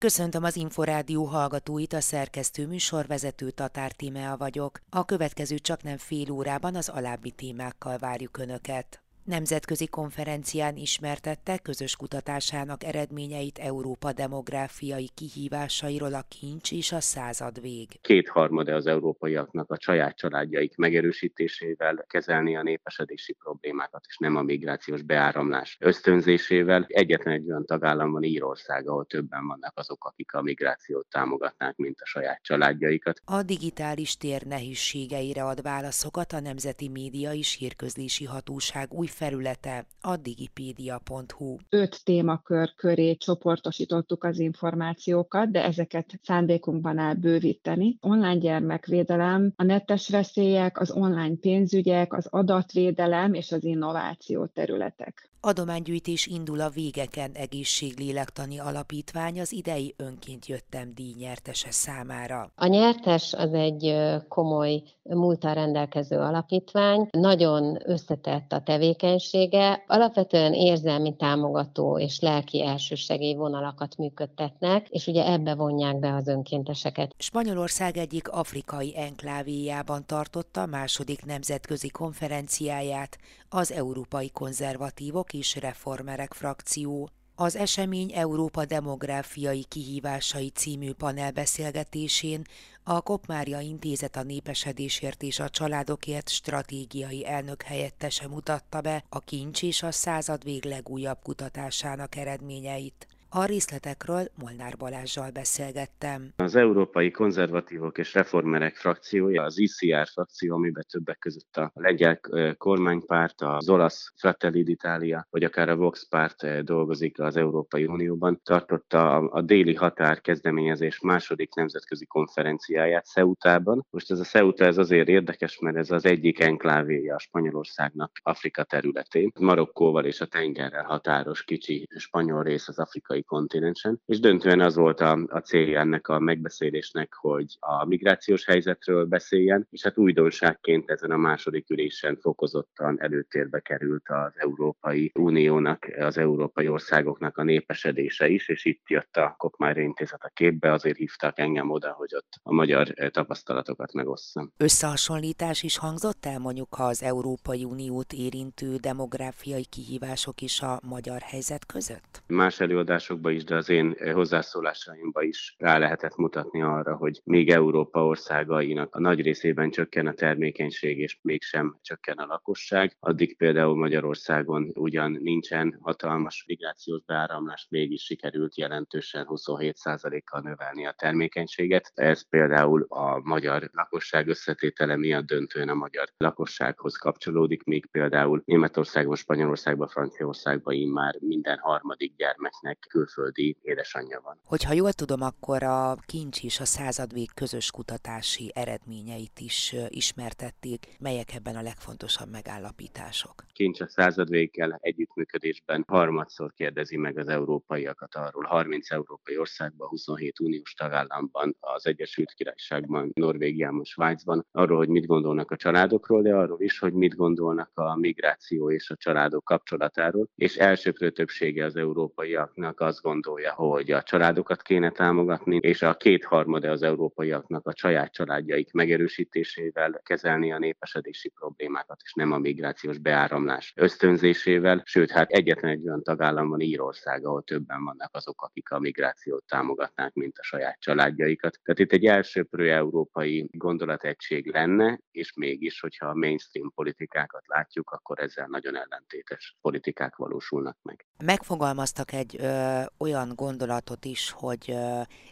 Köszöntöm az Inforádió hallgatóit, a szerkesztő műsorvezető Tatár Tímea vagyok. A következő csak nem fél órában az alábbi témákkal várjuk Önöket. Nemzetközi konferencián ismertette közös kutatásának eredményeit Európa demográfiai kihívásairól a kincs és a század vég. Kétharmada az európaiaknak a saját családjaik megerősítésével kezelni a népesedési problémákat, és nem a migrációs beáramlás ösztönzésével. Egyetlen egy olyan tagállam van Írország, ahol többen vannak azok, akik a migrációt támogatnák, mint a saját családjaikat. A digitális tér nehézségeire ad válaszokat a Nemzeti Média és Hírközlési Hatóság új felülete a digipedia.hu. Öt témakör köré csoportosítottuk az információkat, de ezeket szándékunkban áll bővíteni. Online gyermekvédelem, a netes veszélyek, az online pénzügyek, az adatvédelem és az innováció területek. Adománygyűjtés indul a Végeken Egészséglélektani Alapítvány az idei önként jöttem díj nyertese számára. A nyertes az egy komoly múltal rendelkező alapítvány, nagyon összetett a tevékenysége, alapvetően érzelmi támogató és lelki elsősegély vonalakat működtetnek, és ugye ebbe vonják be az önkénteseket. Spanyolország egyik afrikai enklávéjában tartotta második nemzetközi konferenciáját az Európai Konzervatívok és Reformerek frakció. Az esemény Európa demográfiai kihívásai című panelbeszélgetésén a Kopmária Intézet a népesedésért és a családokért stratégiai elnök helyettese mutatta be a kincs és a századvég legújabb kutatásának eredményeit. A részletekről Molnár Balázsjal beszélgettem. Az Európai Konzervatívok és Reformerek frakciója, az ICR frakció, amiben többek között a lengyel kormánypárt, az olasz Fratelli d'Italia, vagy akár a Vox párt dolgozik az Európai Unióban, tartotta a, déli határ kezdeményezés második nemzetközi konferenciáját Ceutában. Most ez a Ceuta ez azért érdekes, mert ez az egyik enklávéja a Spanyolországnak Afrika területén. Marokkóval és a tengerrel határos kicsi spanyol rész az afrikai európai kontinensen, és döntően az volt a, a célja ennek a megbeszélésnek, hogy a migrációs helyzetről beszéljen, és hát újdonságként ezen a második ülésen fokozottan előtérbe került az Európai Uniónak, az európai országoknak a népesedése is, és itt jött a Kopmári Intézet a képbe, azért hívtak engem oda, hogy ott a magyar tapasztalatokat megosszam. Összehasonlítás is hangzott el mondjuk az Európai Uniót érintő demográfiai kihívások is a magyar helyzet között? Más előadás előadásokba is, de az én eh, hozzászólásaimba is rá lehetett mutatni arra, hogy még Európa országainak a nagy részében csökken a termékenység, és mégsem csökken a lakosság. Addig például Magyarországon ugyan nincsen hatalmas migrációs beáramlás, mégis sikerült jelentősen 27%-kal növelni a termékenységet. Ez például a magyar lakosság összetétele miatt döntően a magyar lakossághoz kapcsolódik, míg például Németországban, Spanyolországban, Franciaországban már minden harmadik gyermeknek külföldi édesanyja van. Hogyha jól tudom, akkor a kincs és a századvég közös kutatási eredményeit is ismertették. Melyek ebben a legfontosabb megállapítások? Kincs a századvéggel együttműködésben harmadszor kérdezi meg az európaiakat arról. 30 európai országban, 27 uniós tagállamban, az Egyesült Királyságban, Norvégiában, Svájcban arról, hogy mit gondolnak a családokról, de arról is, hogy mit gondolnak a migráció és a családok kapcsolatáról. És elsőprő többsége az európaiaknak azt gondolja, hogy a családokat kéne támogatni, és a kétharmada az európaiaknak a saját családjaik megerősítésével kezelni a népesedési problémákat, és nem a migrációs beáramlás ösztönzésével. Sőt, hát egyetlen egy olyan tagállam van Írország, ahol többen vannak azok, akik a migrációt támogatnák, mint a saját családjaikat. Tehát itt egy elsőprő európai gondolategység lenne, és mégis, hogyha a mainstream politikákat látjuk, akkor ezzel nagyon ellentétes politikák valósulnak meg. Megfogalmaztak egy ö, olyan gondolatot is, hogy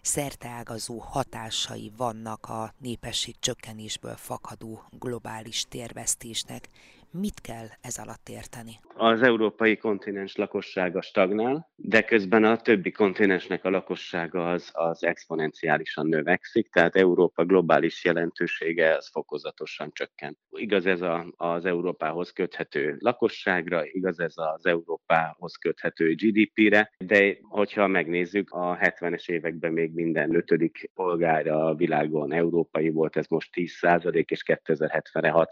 szerteágazó hatásai vannak a népesség csökkenésből fakadó globális térvesztésnek. Mit kell ez alatt érteni? Az európai kontinens lakossága stagnál, de közben a többi kontinensnek a lakossága az, az exponenciálisan növekszik, tehát Európa globális jelentősége az fokozatosan csökken. Igaz ez a, az Európához köthető lakosságra, igaz ez az Európához köthető GDP-re, de hogyha megnézzük, a 70-es években még minden ötödik polgára a világon európai volt, ez most 10% és 2070-re 6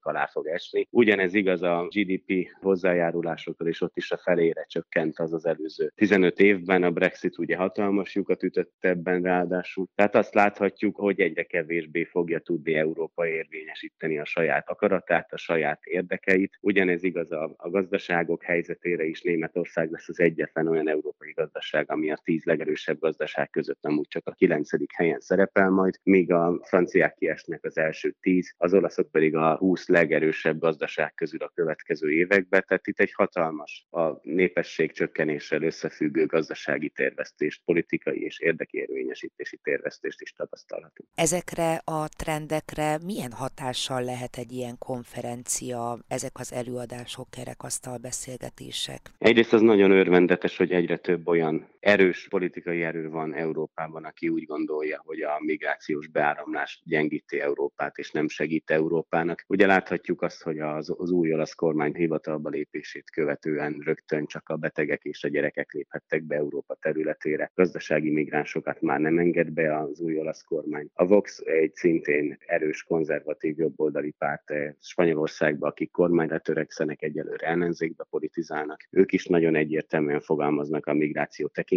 alá fog esni. Ugyanez igaz a GDP hozzá hozzájárulásoktól, és ott is a felére csökkent az az előző 15 évben. A Brexit ugye hatalmas lyukat ütött ebben ráadásul. Tehát azt láthatjuk, hogy egyre kevésbé fogja tudni Európa érvényesíteni a saját akaratát, a saját érdekeit. Ugyanez igaz a, a gazdaságok helyzetére is. Németország lesz az egyetlen olyan európai gazdaság, ami a tíz legerősebb gazdaság között nem úgy csak a kilencedik helyen szerepel majd, míg a franciák kiesnek az első tíz, az olaszok pedig a 20 legerősebb gazdaság közül a következő években. Itt egy hatalmas a népesség csökkenéssel összefüggő gazdasági tervesztést, politikai és érdekérvényesítési tervesztést is tapasztalhatunk. Ezekre a trendekre milyen hatással lehet egy ilyen konferencia, ezek az előadások, kerekasztal beszélgetések? Egyrészt az nagyon örvendetes, hogy egyre több olyan erős politikai erő van Európában, aki úgy gondolja, hogy a migrációs beáramlás gyengíti Európát, és nem segít Európának. Ugye láthatjuk azt, hogy az, az új olasz kormány hivatalba lépését követően rögtön csak a betegek és a gyerekek léphettek be Európa területére. Gazdasági migránsokat már nem enged be az új olasz kormány. A Vox egy szintén erős konzervatív jobboldali párt Spanyolországban, akik kormányra törekszenek, egyelőre ellenzékbe politizálnak. Ők is nagyon egyértelműen fogalmaznak a migráció tekintetében,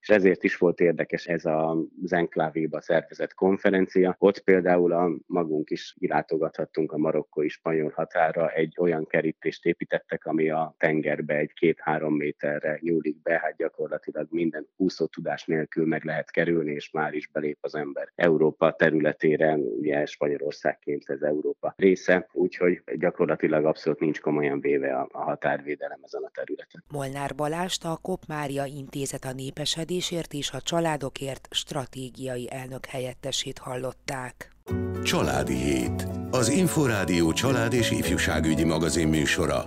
és ezért is volt érdekes ez az enklávéba szervezett konferencia. Ott például a magunk is kilátogathattunk a marokkói spanyol határa, egy olyan kerítést építettek, ami a tengerbe egy két-három méterre nyúlik be, hát gyakorlatilag minden úszó tudás nélkül meg lehet kerülni, és már is belép az ember Európa területére, ugye Spanyolországként ez Európa része, úgyhogy gyakorlatilag abszolút nincs komolyan véve a, a határvédelem ezen a területen. Molnár Balást a Kop Intézet a népesedésért és a családokért stratégiai elnök helyettesét hallották. Családi Hét. Az Inforádió család és ifjúságügyi magazin műsora.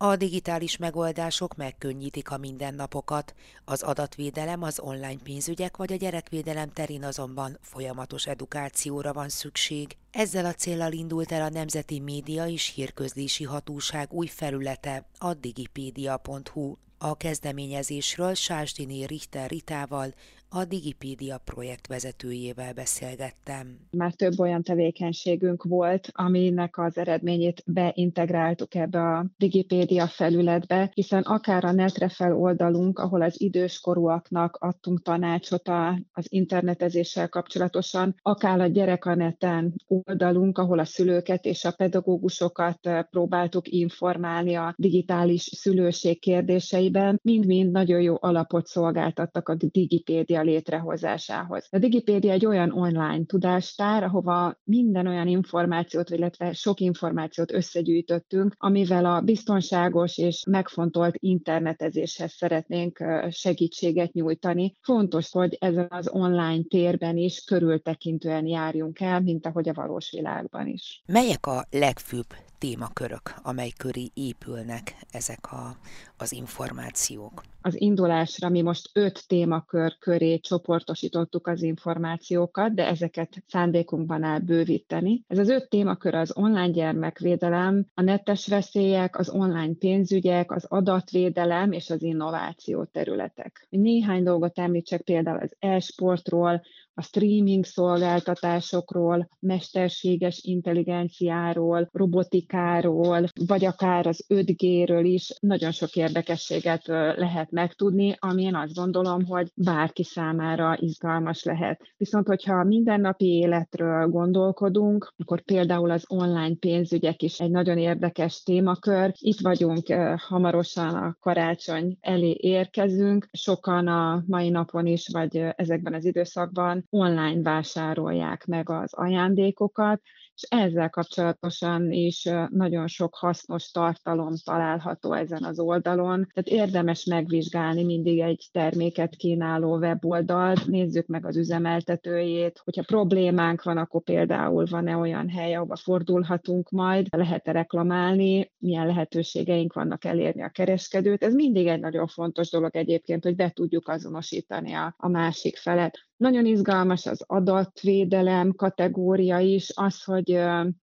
A digitális megoldások megkönnyítik a mindennapokat, az adatvédelem, az online pénzügyek vagy a gyerekvédelem terén azonban folyamatos edukációra van szükség. Ezzel a célral indult el a Nemzeti Média és Hírközlési Hatóság új felülete, a digipedia.hu. A kezdeményezésről Sásdiné Richter Ritával, a Digipédia projekt vezetőjével beszélgettem. Már több olyan tevékenységünk volt, aminek az eredményét beintegráltuk ebbe a Digipédia felületbe, hiszen akár a Netrefel oldalunk, ahol az időskorúaknak adtunk tanácsot az internetezéssel kapcsolatosan, akár a gyerekaneten oldalunk, ahol a szülőket és a pedagógusokat próbáltuk informálni a digitális szülőség kérdéseiben, mind-mind nagyon jó alapot szolgáltattak a Digipédia Digipédia létrehozásához. A Digipédia egy olyan online tudástár, ahova minden olyan információt, illetve sok információt összegyűjtöttünk, amivel a biztonságos és megfontolt internetezéshez szeretnénk segítséget nyújtani. Fontos, hogy ezen az online térben is körültekintően járjunk el, mint ahogy a valós világban is. Melyek a legfőbb témakörök, amely köré épülnek ezek a, az információk? Az indulásra mi most öt témakör köré csoportosítottuk az információkat, de ezeket szándékunkban áll bővíteni. Ez az öt témakör az online gyermekvédelem, a netes veszélyek, az online pénzügyek, az adatvédelem és az innováció területek. Néhány dolgot említsek például az e-sportról, a streaming szolgáltatásokról, mesterséges intelligenciáról, robotikáról, vagy akár az 5G-ről is nagyon sok érdekességet lehet megtudni, ami én azt gondolom, hogy bárki számára izgalmas lehet. Viszont, hogyha a mindennapi életről gondolkodunk, akkor például az online pénzügyek is egy nagyon érdekes témakör. Itt vagyunk hamarosan a karácsony elé érkezünk. Sokan a mai napon is, vagy ezekben az időszakban online vásárolják meg az ajándékokat, és ezzel kapcsolatosan is nagyon sok hasznos tartalom található ezen az oldalon. Tehát érdemes megvizsgálni mindig egy terméket kínáló weboldalt, nézzük meg az üzemeltetőjét, hogyha problémánk van, akkor például van-e olyan hely, ahova fordulhatunk majd, lehet-e reklamálni, milyen lehetőségeink vannak elérni a kereskedőt. Ez mindig egy nagyon fontos dolog egyébként, hogy be tudjuk azonosítani a, a másik felet. Nagyon izgalmas az adatvédelem kategória is, az, hogy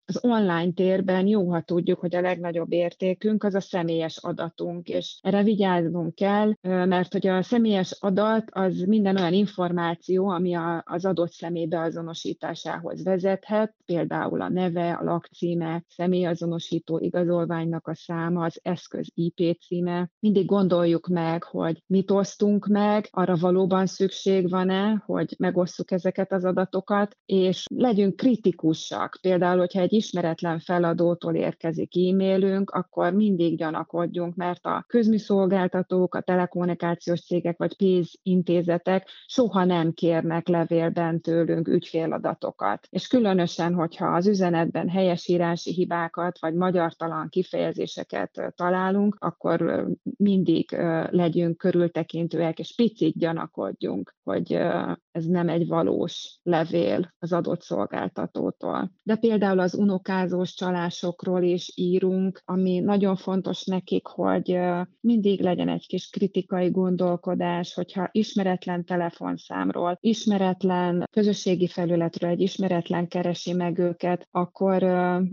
az online térben jó ha tudjuk, hogy a legnagyobb értékünk az a személyes adatunk, és erre vigyáznunk kell, mert hogy a személyes adat az minden olyan információ, ami az adott személy beazonosításához vezethet, például a neve, a lakcíme, személyazonosító igazolványnak a száma, az eszköz IP címe. Mindig gondoljuk meg, hogy mit osztunk meg, arra valóban szükség van-e, hogy megosszuk ezeket az adatokat, és legyünk kritikusak. Például, hogyha egy ismeretlen feladótól érkezik e-mailünk, akkor mindig gyanakodjunk, mert a közműszolgáltatók, a telekommunikációs cégek vagy pénzintézetek soha nem kérnek levélben tőlünk ügyféladatokat. És különösen, hogyha az üzenetben helyesírási hibákat vagy magyartalan kifejezéseket találunk, akkor mindig legyünk körültekintőek, és picit gyanakodjunk, hogy ez nem egy valós levél az adott szolgáltatótól. De például az unokázós csalásokról is írunk, ami nagyon fontos nekik, hogy mindig legyen egy kis kritikai gondolkodás, hogyha ismeretlen telefonszámról, ismeretlen közösségi felületről egy ismeretlen keresi meg őket, akkor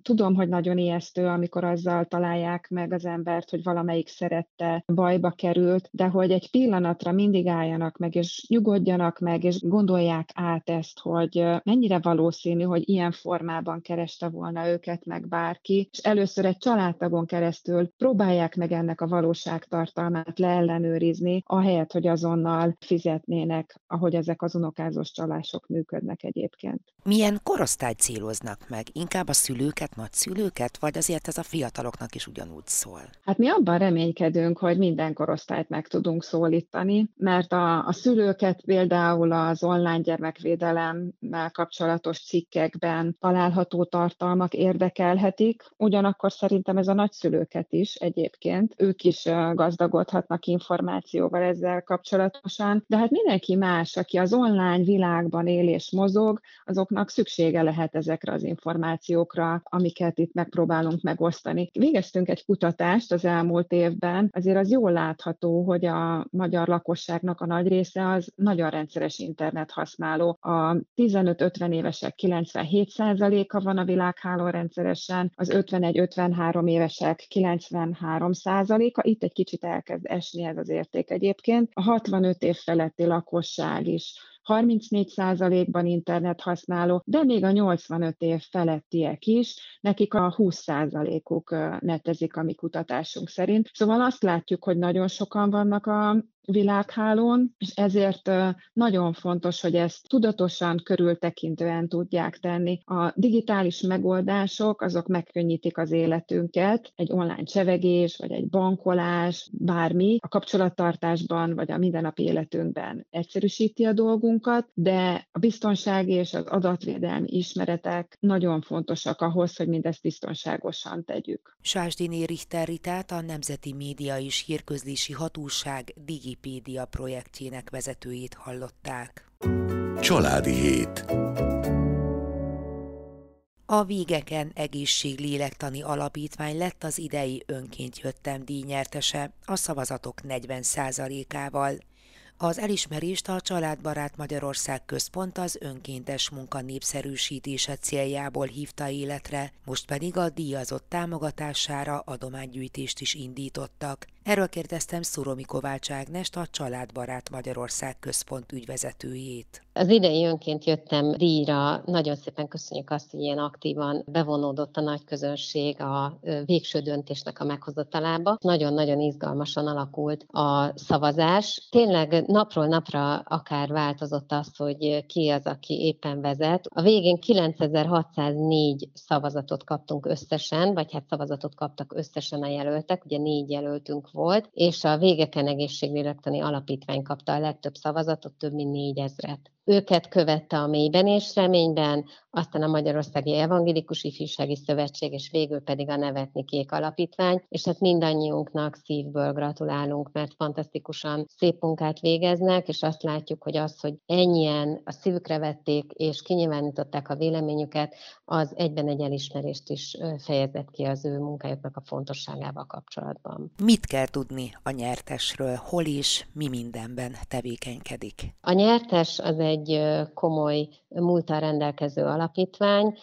tudom, hogy nagyon ijesztő, amikor azzal találják meg az embert, hogy valamelyik szerette bajba került, de hogy egy pillanatra mindig álljanak meg, és nyugodjanak meg, és gondolják át ezt, hogy mennyire valószínű, hogy ilyen formában kereste volna őket meg bárki, és először egy családtagon keresztül próbálják meg ennek a valóságtartalmát leellenőrizni, ahelyett, hogy azonnal fizetnének, ahogy ezek az unokázós csalások működnek egyébként. Milyen korosztályt céloznak meg? Inkább a szülőket, nagyszülőket, vagy azért ez a fiataloknak is ugyanúgy szól? Hát mi abban reménykedünk, hogy minden korosztályt meg tudunk szólítani, mert a, a szülőket például az online gyermekvédelemmel kapcsolatos cikkekben található tartalmak érdekelhetik, ugyanakkor szerintem ez a nagyszülőket is egyébként, ők is gazdagodhatnak információval ezzel kapcsolatosan, de hát mindenki más, aki az online világban él és mozog, azoknak szüksége lehet ezekre az információkra, amiket itt megpróbálunk megosztani. Végeztünk egy kutatást az elmúlt évben, azért az jól látható, hogy a magyar lakosságnak a nagy része az nagyon rendszeres internet használó. A 15-50 évesek 97%-a van a világhálón rendszeresen, az 51-53 évesek 93%-a, itt egy kicsit elkezd esni ez az érték egyébként. A 65 év feletti lakosság is 34%-ban internet használó, de még a 85 év felettiek is, nekik a 20%-uk netezik a mi kutatásunk szerint. Szóval azt látjuk, hogy nagyon sokan vannak a világhálón, és ezért nagyon fontos, hogy ezt tudatosan, körültekintően tudják tenni. A digitális megoldások, azok megkönnyítik az életünket, egy online csevegés, vagy egy bankolás, bármi a kapcsolattartásban, vagy a mindennapi életünkben egyszerűsíti a dolgunkat, de a biztonság és az adatvédelmi ismeretek nagyon fontosak ahhoz, hogy mindezt biztonságosan tegyük. Sásdiné Richter Ritát, a Nemzeti Média és Hírközlési Hatóság digi Wikipédia projektjének vezetőjét hallották. Családi hét. A Vígeken Egészséglélektani Alapítvány lett az idei önként jöttem díjnyertese a szavazatok 40%-ával. Az elismerést a Családbarát Magyarország Központ az önkéntes munka népszerűsítése céljából hívta életre, most pedig a díjazott támogatására adománygyűjtést is indítottak. Erről kérdeztem Szuromi Kovács Ágnest, a Családbarát Magyarország Központ ügyvezetőjét. Az idei önként jöttem díjra, nagyon szépen köszönjük azt, hogy ilyen aktívan bevonódott a nagy közönség a végső döntésnek a meghozatalába. Nagyon-nagyon izgalmasan alakult a szavazás. Tényleg napról napra akár változott az, hogy ki az, aki éppen vezet. A végén 9604 szavazatot kaptunk összesen, vagy hát szavazatot kaptak összesen a jelöltek, ugye négy jelöltünk volt, és a Végeken Egészséglélektani Alapítvány kapta a legtöbb szavazatot, több mint négyezret. Őket követte a mélyben és reményben, aztán a Magyarországi Evangélikus Ifjúsági Szövetség, és végül pedig a Nevetni Kék Alapítvány, és hát mindannyiunknak szívből gratulálunk, mert fantasztikusan szép munkát végeznek, és azt látjuk, hogy az, hogy ennyien a szívükre vették, és kinyilvánították a véleményüket, az egyben egy elismerést is fejezett ki az ő munkájuknak a fontosságával kapcsolatban. Mit kell tudni a nyertesről? Hol is, mi mindenben tevékenykedik? A nyertes az egy komoly múltal rendelkező alap, alapítvány,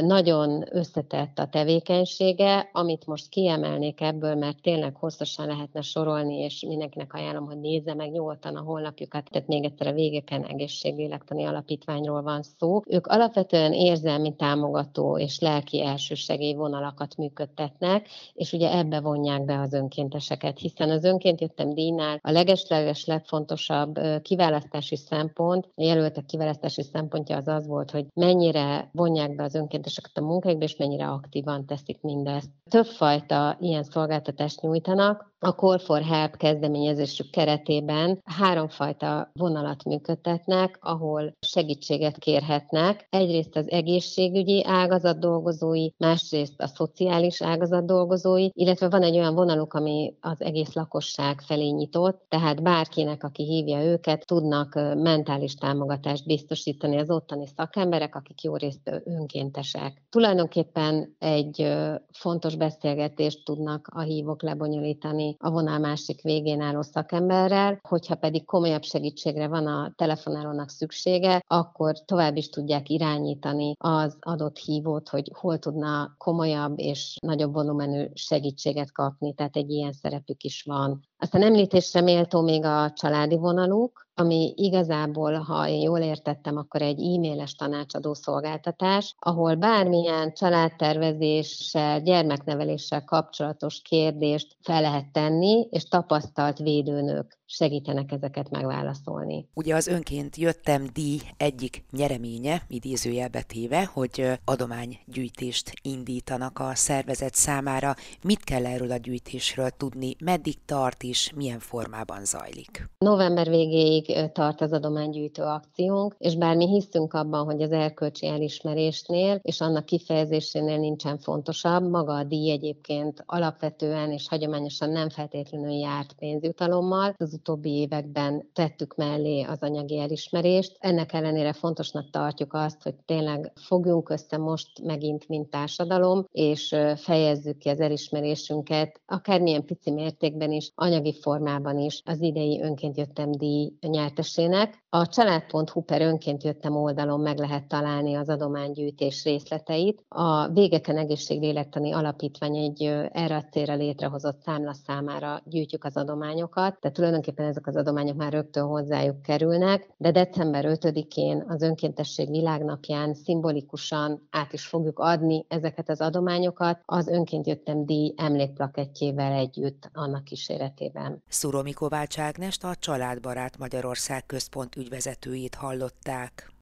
nagyon összetett a tevékenysége, amit most kiemelnék ebből, mert tényleg hosszasan lehetne sorolni, és mindenkinek ajánlom, hogy nézze meg nyugodtan a honlapjukat, tehát még egyszer a végeken egészséglélektani alapítványról van szó. Ők alapvetően érzelmi támogató és lelki elsősegély vonalakat működtetnek, és ugye ebbe vonják be az önkénteseket, hiszen az önként jöttem díjnál a legesleges legfontosabb kiválasztási szempont, a jelöltek kiválasztási szempontja az az volt, hogy mennyire vonják be az önkénteseket a munkáikba, és mennyire aktívan teszik mindezt. Többfajta ilyen szolgáltatást nyújtanak, a Call for Help kezdeményezésük keretében háromfajta vonalat működtetnek, ahol segítséget kérhetnek. Egyrészt az egészségügyi ágazat dolgozói, másrészt a szociális ágazat dolgozói, illetve van egy olyan vonaluk, ami az egész lakosság felé nyitott, tehát bárkinek, aki hívja őket, tudnak mentális támogatást biztosítani az ottani szakemberek, akik jó részt önkéntesek. Tulajdonképpen egy fontos beszélgetést tudnak a hívók lebonyolítani a vonal másik végén álló szakemberrel, hogyha pedig komolyabb segítségre van a telefonálónak szüksége, akkor tovább is tudják irányítani az adott hívót, hogy hol tudna komolyabb és nagyobb volumenű segítséget kapni, tehát egy ilyen szerepük is van. Aztán említésre méltó még a családi vonaluk, ami igazából, ha én jól értettem, akkor egy e-mailes tanácsadó szolgáltatás, ahol bármilyen családtervezéssel, gyermekneveléssel kapcsolatos kérdést fel lehet tenni, és tapasztalt védőnök segítenek ezeket megválaszolni. Ugye az önként jöttem díj egyik nyereménye, idézőjelbe téve, hogy adománygyűjtést indítanak a szervezet számára. Mit kell erről a gyűjtésről tudni, meddig tart és milyen formában zajlik? November végéig tart az adománygyűjtő akciónk, és bár mi hiszünk abban, hogy az erkölcsi elismerésnél és annak kifejezésénél nincsen fontosabb, maga a díj egyébként alapvetően és hagyományosan nem feltétlenül járt pénzjutalommal, az utóbbi években tettük mellé az anyagi elismerést. Ennek ellenére fontosnak tartjuk azt, hogy tényleg fogjunk össze most megint, mint társadalom, és fejezzük ki az elismerésünket, akármilyen pici mértékben is, anyagi formában is az idei önként jöttem díj nyertesének. A család.hu per önként jöttem oldalon meg lehet találni az adománygyűjtés részleteit. A Végeken Egészséglélektani Alapítvány egy erre a célra létrehozott számla számára gyűjtjük az adományokat, tehát tulajdonképpen ezek az adományok már rögtön hozzájuk kerülnek, de december 5-én az önkéntesség világnapján szimbolikusan át is fogjuk adni ezeket az adományokat az önként jöttem díj emlékplakettjével együtt annak kíséretében. Szuromi Kovács Ágnest a Családbarát Magyarország Központ ügyvezetőjét hallották.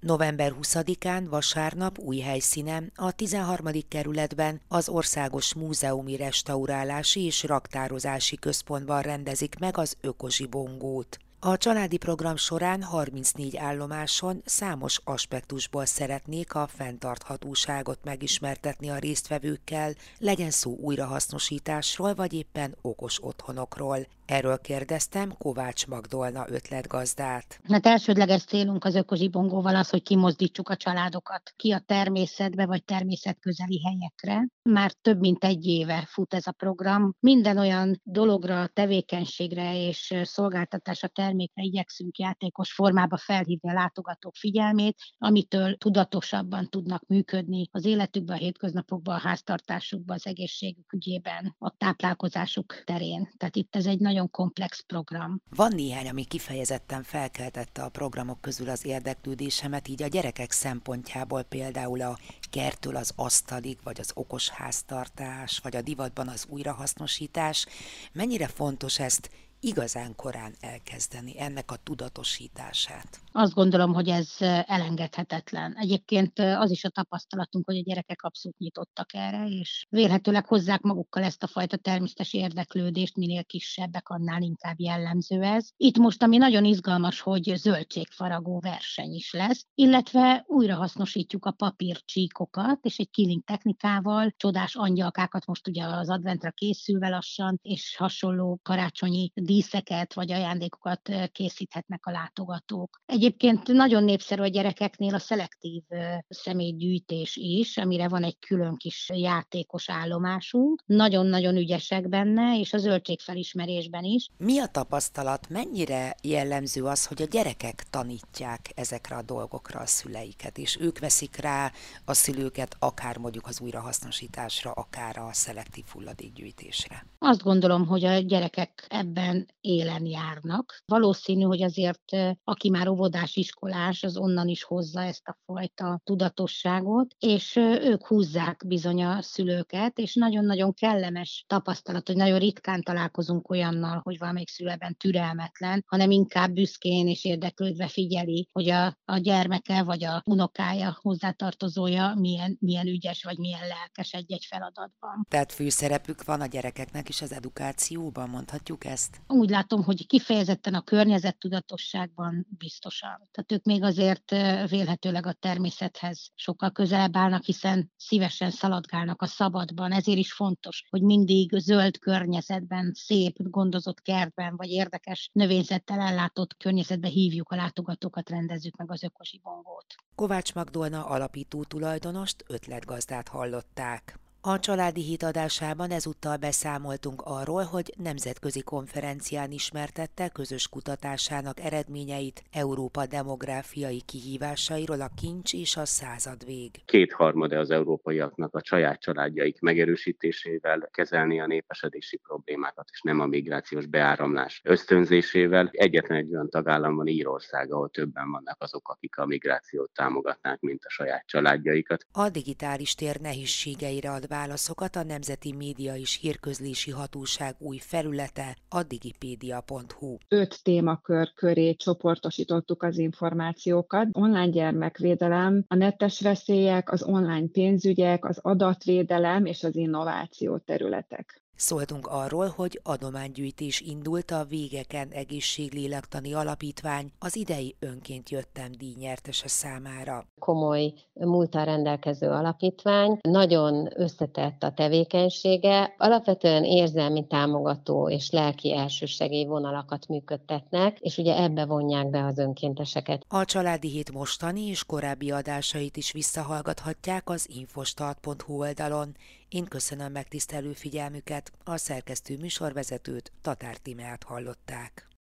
November 20-án vasárnap új helyszínen, a 13. kerületben az Országos Múzeumi Restaurálási és Raktározási Központban rendezik meg az Ökozsibongót. A családi program során 34 állomáson számos aspektusból szeretnék a fenntarthatóságot megismertetni a résztvevőkkel, legyen szó újrahasznosításról vagy éppen okos otthonokról. Erről kérdeztem Kovács Magdolna ötletgazdát. Hát elsődleges célunk az ökozsibongóval az, hogy kimozdítsuk a családokat ki a természetbe vagy természetközeli helyekre. Már több mint egy éve fut ez a program. Minden olyan dologra, tevékenységre és szolgáltatásra, termékre igyekszünk játékos formába felhívni a látogatók figyelmét, amitől tudatosabban tudnak működni az életükben, a hétköznapokban, a háztartásukban, az egészségük ügyében, a táplálkozásuk terén. Tehát itt ez egy nagyon komplex program. Van néhány, ami kifejezetten felkeltette a programok közül az érdeklődésemet, így a gyerekek szempontjából például a kertől az asztalig, vagy az okos háztartás, vagy a divatban az újrahasznosítás. Mennyire fontos ezt igazán korán elkezdeni ennek a tudatosítását? Azt gondolom, hogy ez elengedhetetlen. Egyébként az is a tapasztalatunk, hogy a gyerekek abszolút nyitottak erre, és vélhetőleg hozzák magukkal ezt a fajta természetes érdeklődést, minél kisebbek, annál inkább jellemző ez. Itt most, ami nagyon izgalmas, hogy zöldségfaragó verseny is lesz, illetve újra hasznosítjuk a papírcsíkokat, és egy killing technikával, csodás angyalkákat most ugye az adventre készülve lassan, és hasonló karácsonyi díszeket vagy ajándékokat készíthetnek a látogatók. Egyébként nagyon népszerű a gyerekeknél a szelektív személygyűjtés is, amire van egy külön kis játékos állomásunk. Nagyon-nagyon ügyesek benne, és a zöldségfelismerésben is. Mi a tapasztalat? Mennyire jellemző az, hogy a gyerekek tanítják ezekre a dolgokra a szüleiket, és ők veszik rá a szülőket akár mondjuk az újrahasznosításra, akár a szelektív hulladékgyűjtésre? Azt gondolom, hogy a gyerekek ebben élen járnak. Valószínű, hogy azért aki már óvodás iskolás, az onnan is hozza ezt a fajta tudatosságot, és ők húzzák bizony a szülőket, és nagyon-nagyon kellemes tapasztalat, hogy nagyon ritkán találkozunk olyannal, hogy valamelyik szüleben türelmetlen, hanem inkább büszkén és érdeklődve figyeli, hogy a, a gyermeke vagy a unokája hozzátartozója milyen, milyen ügyes vagy milyen lelkes egy-egy feladatban. Tehát főszerepük van a gyerekeknek is az edukációban, mondhatjuk ezt? Úgy látom, hogy kifejezetten a környezettudatosságban biztosan. Tehát ők még azért vélhetőleg a természethez sokkal közelebb állnak, hiszen szívesen szaladgálnak a szabadban. Ezért is fontos, hogy mindig zöld környezetben, szép, gondozott kertben, vagy érdekes növényzettel ellátott környezetbe hívjuk a látogatókat, rendezzük meg az ökosi bongót. Kovács Magdolna alapító tulajdonost, ötletgazdát hallották. A családi híd adásában ezúttal beszámoltunk arról, hogy nemzetközi konferencián ismertette közös kutatásának eredményeit Európa demográfiai kihívásairól a kincs és a századvég. Kétharmada az európaiaknak a saját családjaik megerősítésével kezelni a népesedési problémákat, és nem a migrációs beáramlás ösztönzésével. Egyetlen egy olyan tagállam van Írország, ahol többen vannak azok, akik a migrációt támogatnák, mint a saját családjaikat. A digitális tér nehézségeire ad válaszokat a Nemzeti Média és Hírközlési Hatóság új felülete, a digipédia.hu. Öt témakör köré csoportosítottuk az információkat. Online gyermekvédelem, a netes veszélyek, az online pénzügyek, az adatvédelem és az innováció területek. Szóltunk arról, hogy adománygyűjtés indult a Végeken Egészséglélektani Alapítvány az idei önként jöttem díj nyertese számára. Komoly múltal rendelkező alapítvány, nagyon összetett a tevékenysége, alapvetően érzelmi támogató és lelki elsősegély vonalakat működtetnek, és ugye ebbe vonják be az önkénteseket. A Családi Hét mostani és korábbi adásait is visszahallgathatják az infostart.hu oldalon, én köszönöm megtisztelő figyelmüket, a szerkesztő műsorvezetőt, Tatár Timeát hallották.